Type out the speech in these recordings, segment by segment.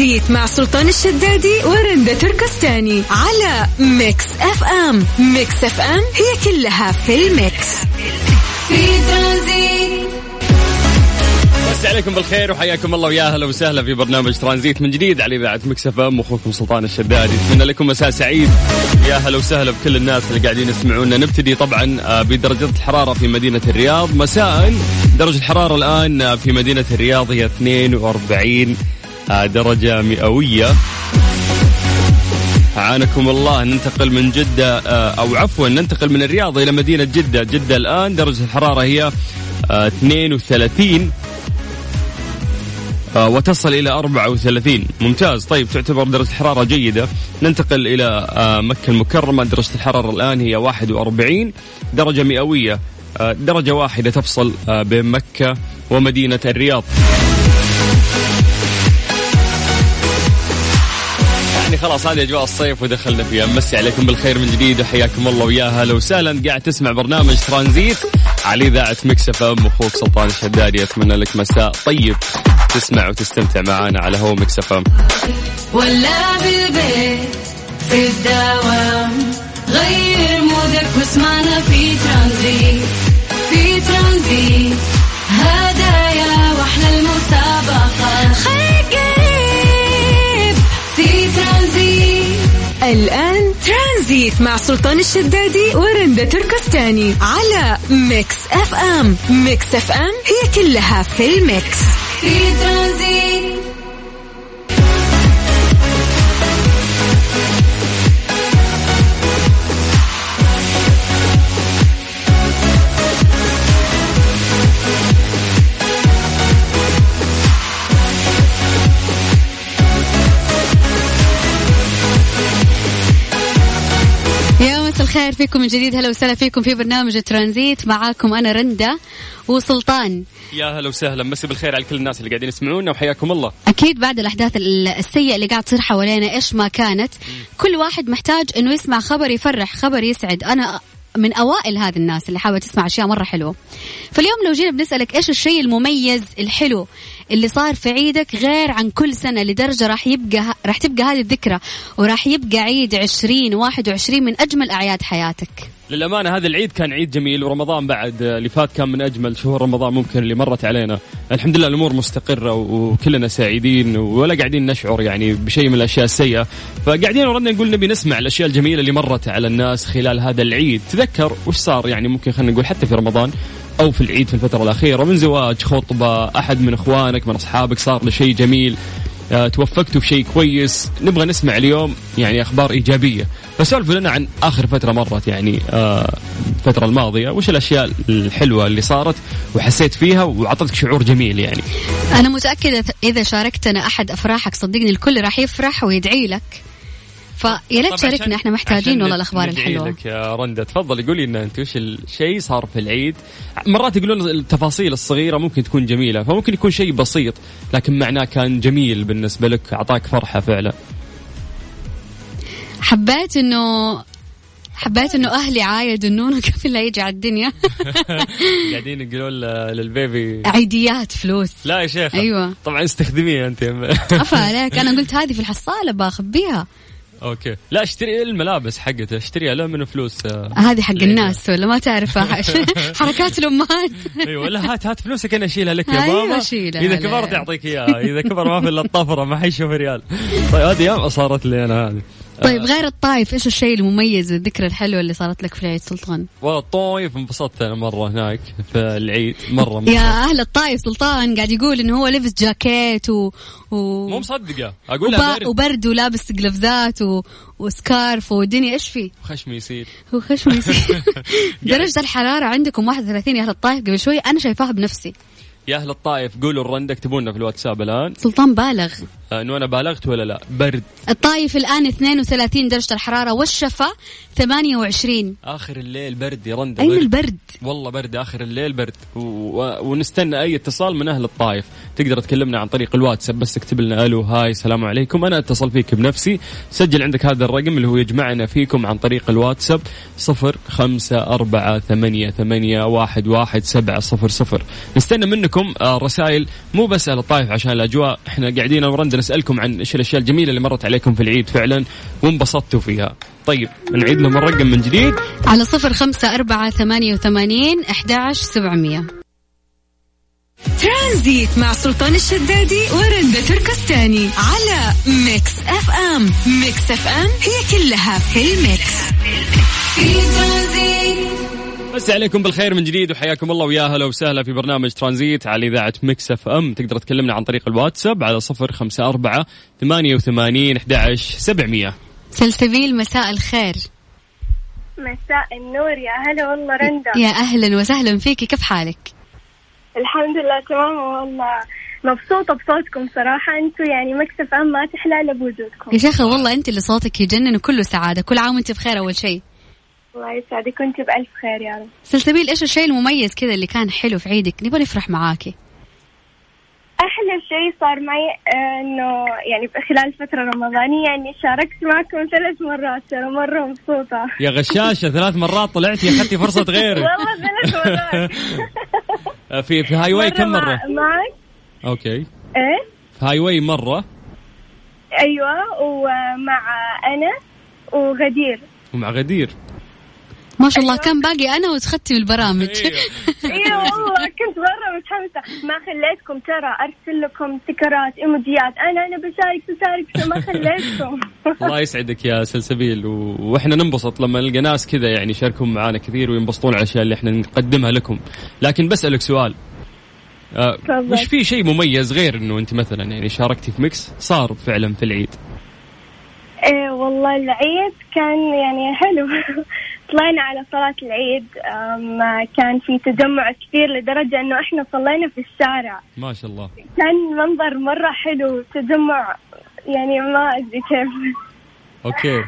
ترانزيت مع سلطان الشدادي ورندا تركستاني على Mix FM. Mix FM هي كلها في ال mix. في ترانزيت مسي عليكم بالخير وحياكم الله ويا أهلا وسهلا في برنامج ترانزيت من جديد على إذاعة Mix FM. أخوكم سلطان الشدادي. أتمنى لكم مساء سعيد. يا أهلا وسهلا بكل الناس اللي قاعدين يسمعونا. نبتدي طبعا آه، بدرجة الحرارة في مدينة الرياض. مساء. درجة الحرارة الآن آه، في مدينة الرياض هي 42 آه، درجة مئوية. أعانكم الله. ننتقل من جدة أو عفوا ننتقل من الرياض إلى مدينة جدة. جدة الآن درجة الحرارة هي 32 آه، وتصل إلى 34 ممتاز. طيب تعتبر درجة الحرارة جيدة. ننتقل إلى آه، مكة المكرمة. درجة الحرارة الآن هي 41 درجة مئوية آه، درجة واحدة تفصل بين مكة ومدينة الرياض. خلاص هذه أجواء الصيف ودخلنا فيها. مسي عليكم بالخير من جديد وحياكم الله ويا هلا وسهلا قاعد تسمع برنامج ترانزيت على اذاعه Mix FM أخوك سلطان الشدادي. أتمنى لك مساء طيب. تسمع وتستمتع معانا على هو Mix FM. ولا بالبيت في الدوام غير mood ك واسمعنا في ترانزيت. في ترانزيت. ترانزيت مع سلطان الشدادي ورندا تركستاني على Mix FM. Mix FM هي كلها في الميكس. في الخير فيكم من جديد. هلا وسهلا فيكم في برنامج ترانزيت. معاكم أنا رندا وسلطان. يا هلا وسهلا. مسي بالخير على كل الناس اللي قاعدين يسمعونا وحياكم الله. أكيد بعد الأحداث السيئة اللي قاعد تصير حوالينا إيش ما كانت. كل واحد محتاج إنه يسمع خبر يفرح خبر يسعد. أنا من أوائل هذه الناس اللي حابة تسمع أشياء مرة حلوة. فاليوم لو جينا بنسألك إيش الشيء المميز الحلو اللي صار في عيدك غير عن كل سنة لدرجة راح يبقى راح تبقى هذه الذكرى وراح يبقى عيد 2021 من أجمل أعياد حياتك. للأمانة هذا العيد كان عيد جميل ورمضان بعد اللي فات كان من أجمل شهور رمضان ممكن اللي مرت علينا. الحمد لله الأمور مستقرة وكلنا سعيدين ولا قاعدين نشعر يعني بشيء من الأشياء السيئة. فقاعدين وردنا نقول نبي نسمع الأشياء الجميلة اللي مرت على الناس خلال هذا العيد. تذكر وش صار يعني ممكن خلينا نقول حتى في رمضان؟ أو في العيد في الفترة الأخيرة. من زواج خطبة أحد من إخوانك من أصحابك صار له شيء جميل آه، توفقتوا في شيء كويس. نبغى نسمع اليوم يعني أخبار إيجابية. فسولفوا لنا عن آخر فترة مرت يعني آه الفترة الماضية. وش الأشياء الحلوة اللي صارت وحسيت فيها وأعطتك شعور جميل يعني؟ أنا متأكدة إذا شاركتنا أحد أفراحك صدقني الكل راح يفرح ويدعي لك. فيا ليت تشاركنا إحنا محتاجين والله الأخبار الحلوة. لك يا رندا. تفضلي قولي لنا انت وش الشيء صار في العيد. مرات يقولون التفاصيل الصغيرة ممكن تكون جميلة فممكن يكون شيء بسيط لكن معناه كان جميل بالنسبة لك أعطاك فرحة فعلا. حبيت انه حبيت إنه أهلي عايدوا النونو قبل لا يجي على الدنيا. قاعدين يقولون لل baby. عيديات فلوس. لا يا شيخ. أيوه. طبعا استخدميها أنت افا عليك. أنا قلت هذه في الحصالة بخبيها okay. لا اشتري الملابس حقته اشتريها لا من فلوس آه هذه حق الناس ولا ما تعرفها حركات الأمهات. أيوه لا هات هات فلوسك أنا أشيلها لك يا أيوة، ماما. إذا كبرت يعطيك إياها. إذا كبر ما في إلا الطفرة ما حيشوف ريال. طيب هذه صارت لي أنا هذه. طيب غير الطايف إيش الشيء المميز والذكرى الحلوة اللي صارت لك في العيد سلطان؟ والله الطايف انبسطت أنا مرة هناك في العيد مرة, مرة. يا أهل الطايف سلطان قاعد يقول إنه هو لبس جاكيت و, و... مو مصدقة. أقول وب... برد. وبرد ولابس قلفزات و... وسكارف والدنيا إيش فيه؟ خشمي يصير. هو خشمي يصير. درجة الحرارة عندكم 31 يا أهل الطايف؟ قبل شوي أنا شايفاها بنفسي. يا أهل الطائف قولوا الرند اكتبوا لنا في الواتساب الآن. سلطان بالغ. آه، انه أنا بالغت ولا لا؟ برد. الطايف الآن 32 درجة الحرارة والشفا 28 آخر الليل برد يا رند أين البرد؟ والله برد آخر الليل برد. و... ونستنى أي اتصال من أهل الطايف. تقدر تكلمنا عن طريق الواتساب بس اكتب لنا ألو هاي السلام عليكم. أنا أتصل فيك بنفسي. سجل عندك هذا الرقم اللي هو يجمعنا فيكم عن طريق الواتساب صفر خمسة أربعة ثمانية ثمانية واحد واحد سبعة صفر صفر. نستنى منكم آه، رسائل. مو بس أهل الطايف عشان الأجواء إحنا قاعدين ورندا نسألكم عن إيش الأشياء الجميلة اللي مرت عليكم في العيد فعلا وانبسطتوا فيها. طيب نعيد لهم الرقم من جديد. على صفر خمسة أربعة ثمانية وثمانين أحد سبعمية. ترانزيت مع سلطان الشدادي ورندا تركستاني على Mix FM. Mix FM هي كلها في الميكس. في ترانزيت. بس عليكم بالخير من جديد وحياكم الله ويا هلا وسهلا في برنامج ترانزيت على إذاعة Mix FM. تقدر تكلمنا عن طريق الواتساب على صفر خمسة أربعة ثمانية وثمانين أحد سبعمية. سلسبيل مساء الخير. مساء النور يا هلا والله رندا. يا أهلا وسهلا فيكي كيف حالك؟ الحمد لله تمام والله. مبسوطة بصوتكم صراحة. أنتم يعني مكسف ام ما تحلى إلا بوجودكم. يا شيخة والله أنت اللي صوتك يجنن وكله سعادة. كل عام وأنت بخير أول شيء. الله يسعدك كنت بألف خير يا رب. سلسبيل إيش الشيء المميز كذا اللي كان حلو في عيدك؟ نبغى نفرح معاكي أحلى شيء صار معي آه، إنه يعني خلال الفترة الرمضانية إني شاركت معكم ثلاث مرات ترى مرة مبسوطة. يا غشاشة ثلاث مرات طلعتي أخذتي فرصة غيرك. والله ثلاث مرات. في في هاي واي كم مع- مرة؟ معك؟ أوكي. إيه؟ في هاي واي مرة؟ أيوه ومع أنا وغدير. ومع غدير. ما شاء الله كان باقي أنا وتختم البرامج أيوه. أيوه والله كنت مرة متحمسة. ما خليتكم ترى أرسل لكم سكرات إيموجيات. أنا أنا بشارك بشارك ما خليتكم. الله يسعدك يا سلسبيل. و... وإحنا ننبسط لما نلقى ناس كذا يعني يشاركون معنا كثير وينبسطون على الأشياء اللي إحنا نقدمها لكم. لكن بسالك سؤال. آه تفضل. وش في شيء مميز غير إنه أنت مثلا يعني شاركتي في ميكس صار فعلا في العيد؟ إيه والله العيد كان يعني حلو. طلعنا على صلاة العيد كان في تجمع كثير لدرجة إنه إحنا صلينا في الشارع. ما شاء الله. كان منظر مرة حلو تجمع يعني ما أدري كيف. okay.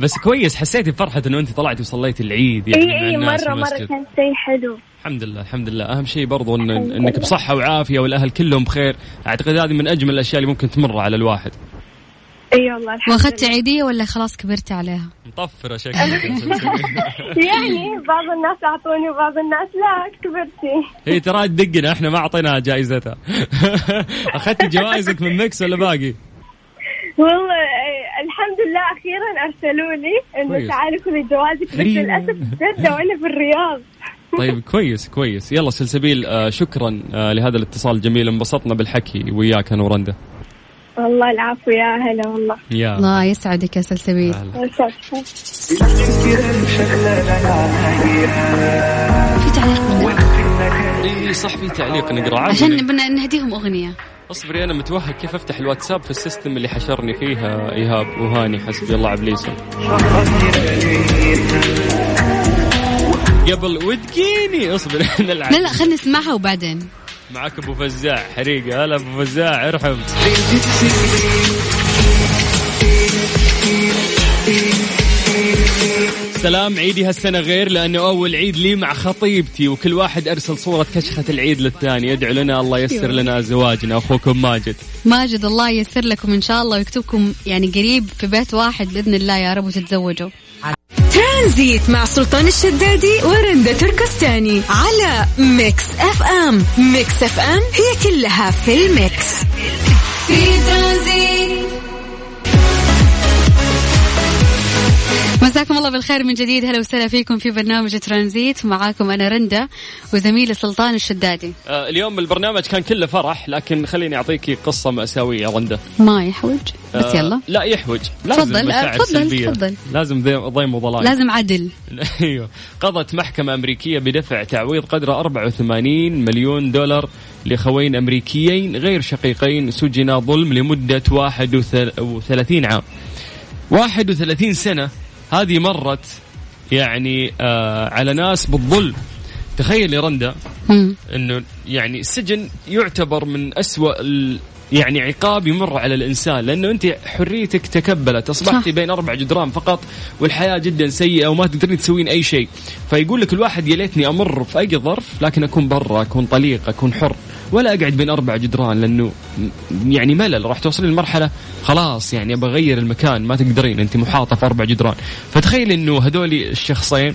بس كويس حسيتي بفرحة إنه أنت طلعتي وصليتي العيد يعني الناس في مرة مرة. كان شيء حلو. الحمد لله الحمد لله. أهم شيء برضو إن إنك بصحة وعافية والأهل كلهم بخير. أعتقد هذه من أجمل الأشياء اللي ممكن تمر على الواحد. إي والله الحمد واخذتي لله. عيدية ولا خلاص كبرتي عليها مطفرة شكلك يعني بعض الناس أعطوني وبعض الناس لا كبرتي هي ترى تدقنا إحنا ما اعطيناها جائزتها أخذتي جوائزك من ميكس ولا باقي؟ والله الحمد لله أخيرا أرسلوا لي إنه. تعالي خذي جوازك بس. للأسف جده وأنا في الرياض طيب كويس كويس يلا سلسبيل آه شكرا آه لهذا الاتصال الجميل انبسطنا بالحكي وياك أنا ورندا والله العفو يا هلا والله. يا الله يسعدك يا سلسبيل. في تعليق إي صح في تعليق نقرأ. عشان بدنا نهديهم أغنية. اصبري أنا متوهق. كيف أفتح الواتساب في السيستم اللي حشرني فيها إيهاب وهاني؟ حسبي الله عبليسهم قبل وتجيني اصبر نلعب لا لا خلينا نسمعها وبعدين. معك أبو فزاع. حريقة. هلا أبو فزاع ارحب سلام عيدي هالسنة غير لأنه أول عيد لي مع خطيبتي وكل واحد أرسل صورة كشخة العيد للثاني. يدعو لنا الله ييسر لنا زواجنا. أخوكم ماجد. ماجد الله ييسر لكم إن شاء الله ويكتبكم يعني قريب في بيت واحد بإذن الله يا رب وتتزوجوا ترانزيت مع سلطان الشدادي ورندا تركستاني على Mix FM. Mix FM هي كلها في الميكس. في ترانزيت. مساكم الله بالخير من جديد. هلا وسهلا فيكم في برنامج ترانزيت. معاكم أنا رندا وزميلي سلطان الشدادي. آه اليوم البرنامج كان كله فرح لكن خليني أعطيكي قصة مأساوية رندا. ما يحوج. بس آه، يلا. لا يحوج. لازم تفضل، مشاعر تفضل،. تفضل. لازم ضي- ضيم وضلال. لازم عدل. أيوه. قضت محكمة أمريكية بدفع تعويض قدره 84 مليون دولار لأخوين أمريكيين غير شقيقين سجنا ظلم لمدة 31 عام. 31 سنة هذه مرت يعني آه على ناس بالظلم تخيل يا رندا. إنه يعني السجن يعتبر من أسوأ ال يعني عقاب يمر على الإنسان لأنه أنت حريتك تكبلت اصبحتي. بين أربع جدران فقط والحياة جدا سيئة وما تقدرين تسوين أي شيء فيقول لك الواحد يا ليتني أمر في أي ظرف لكن أكون برا أكون طليق أكون حر ولا أقعد بين أربع جدران لأنه يعني ملل راح توصلين لمرحلة خلاص يعني ابى أغير المكان ما تقدرين أنت محاطة في أربع جدران. فتخيل إنه هذول الشخصين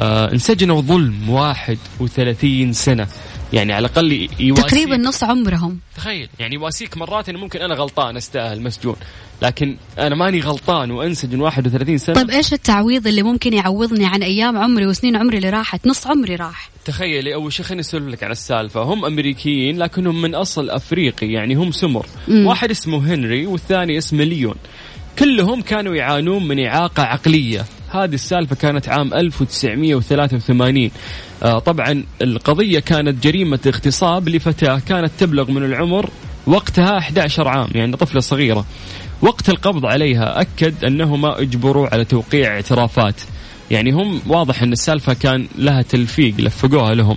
آه انسجنوا ظلم 31 سنة. يعني على الأقل يواسيك. تقريبا نص عمرهم. تخيل يعني يواسيك مرات إنه ممكن أنا غلطان أستاهل مسجون لكن أنا ماني غلطان وأنسجن 31 سنة. طيب إيش التعويض اللي ممكن يعوضني عن أيام عمري وسنين عمري اللي راحت؟ نص عمري راح. تخيلي اول شيء خليني أسولف لك عن السالفة. هم أمريكيين لكنهم من أصل أفريقي يعني هم سمر. مم. واحد اسمه هنري والثاني اسمه ليون. كلهم كانوا يعانون من إعاقة عقلية. هذه السالفة كانت عام 1983 آه طبعا القضية كانت جريمة اغتصاب لفتاة كانت تبلغ من العمر وقتها 11 عام يعني طفلة صغيرة. وقت القبض عليها أكد أنهما اجبروا على توقيع اعترافات. يعني هم واضح أن السالفة كان لها تلفيق لفقوها لهم.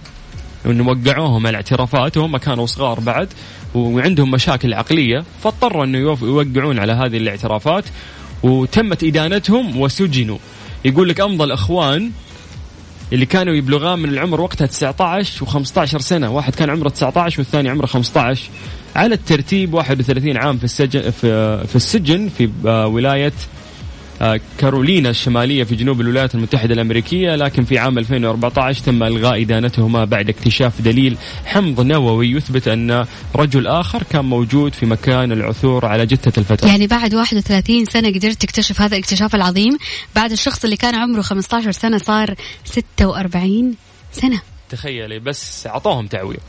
انه وقعوهم على الاعترافات وهم كانوا صغار بعد وعندهم مشاكل عقلية فاضطروا انه يوقعون على هذه الاعترافات وتمت إدانتهم وسجنوا. يقول لك أمضى الأخوان اللي كانوا يبلغان من العمر وقتها 19 و15 سنة. واحد كان عمره 19 والثاني عمره 15 على الترتيب 31 عام في السجن في, في السجن في آه، ولاية كارولينا الشمالية في جنوب الولايات المتحدة الأمريكية لكن في عام 2014 تم إلغاء إدانتهما بعد اكتشاف دليل حمض نووي. يثبت أن رجل آخر كان موجود في مكان العثور على جثة الفتاة. يعني بعد 31 سنة قدرت تكتشف هذا الاكتشاف العظيم بعد الشخص اللي كان عمره 15 سنة صار 46 سنة. تخيلي بس أعطوهم تعويض.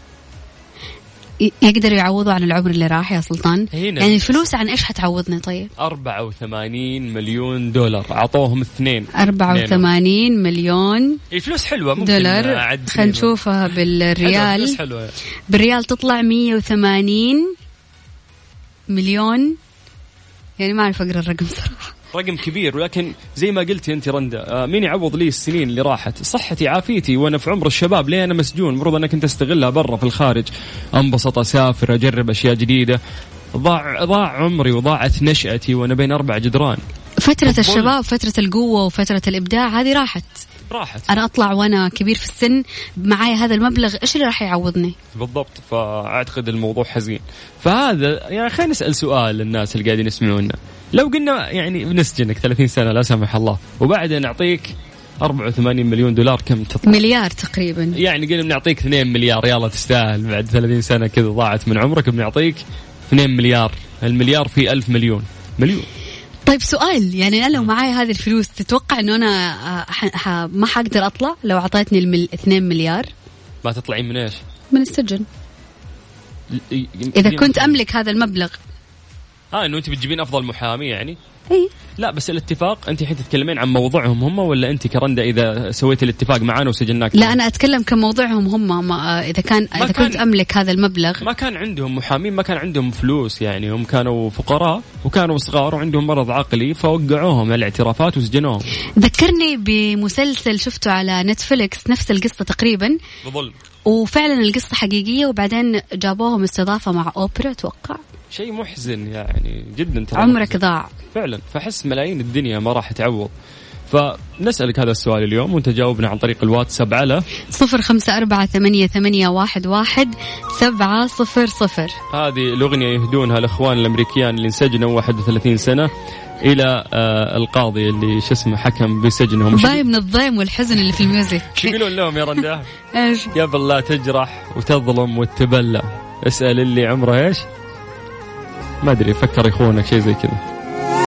يقدروا يعوضوا عن العمر اللي راح يا سلطان؟ هنا. يعني الفلوس عن إيش حتعوضني طيب؟ 84 مليون دولار. أعطوهم اثنين. 84 مليون الفلوس حلوة ممكن دولار. خلينا نشوفها بالريال. حلوة. بالريال تطلع 180 مليون. يعني ما أعرف أقرأ الرقم صراحة. رقم كبير ولكن زي ما قلتي أنت رندا آه، مين يعوض لي السنين اللي راحت؟ صحتي عافيتي وأنا في عمر الشباب ليه أنا مسجون؟ المفروض أنك أنت استغلها برا في الخارج. أنبسط أسافر أجرب أشياء جديدة. ضاع ضاع عمري وضاعت نشأتي وأنا بين أربع جدران. فترة. الشباب فترة القوة وفترة الإبداع هذه راحت. راحت. أنا أطلع وأنا كبير في السن معايا هذا المبلغ إيش اللي راح يعوضني؟ بالضبط فأعتقد الموضوع حزين. فهذا يعني خلينا نسال سؤال للناس اللي قاعدين يسمعونا. لو قلنا يعني بنسجنك 30 سنة لا سمح الله. وبعدها نعطيك 84 مليون دولار كم تطلع؟ مليار تقريبا. يعني قلنا بنعطيك 2 مليار يلا تستاهل. بعد 30 سنة كذا ضاعت من عمرك بنعطيك 2 مليار. المليار فيه 1000 مليون. مليون. طيب سؤال. يعني أنا لو معايا هذه الفلوس تتوقع إنه أنا آه، ح... ح... ما حقدر أطلع لو أعطيتني المل... 2 مليار؟ ما تطلعين من إيش؟ من السجن. إذا كنت أملك هذا المبلغ آه إنه أنت بتجيبين أفضل محامي يعني؟ إي. لا بس الاتفاق أنت الحين تتكلمين عن موضوعهم هم ولا أنت كرندا إذا سويت الاتفاق معانا وسجناك لا أنا أتكلم كموضوعهم هم ما إذا كان ما إذا كان- كنت أملك هذا المبلغ. ما كان عندهم محامين ما كان عندهم فلوس يعني هم كانوا فقراء وكانوا صغار وعندهم مرض عقلي فوقعوهم الاعترافات وسجنوهم. ذكرني بمسلسل شفته على نتفليكس نفس القصة تقريبا. بظل وفعلا القصة حقيقية وبعدين جابوهم استضافة مع أوبرا أتوقع. شيء محزن يعني جدا ترى عمرك. ضاع. فعلا. فحس ملايين الدنيا ما راح تعوض. فنسألك هذا السؤال اليوم وأنت جاوبنا عن طريق الواتساب على صفر خمسة أربعة ثمانية, ثمانية واحد, واحد سبعة صفر صفر. هذه الأغنية يهدونها الأخوان الأمريكيان اللي انسجنوا 31 سنة إلى آه القاضي اللي شو اسمه حكم بسجنهم. باين من الضيم والحزن اللي في الميوزك. شو يقولون لهم يا رندا إيش؟ قبل لا تجرح وتظلم وتتبلى اسأل اللي عمره إيش؟ ما أدري فكر يخونك شيء زي كذا.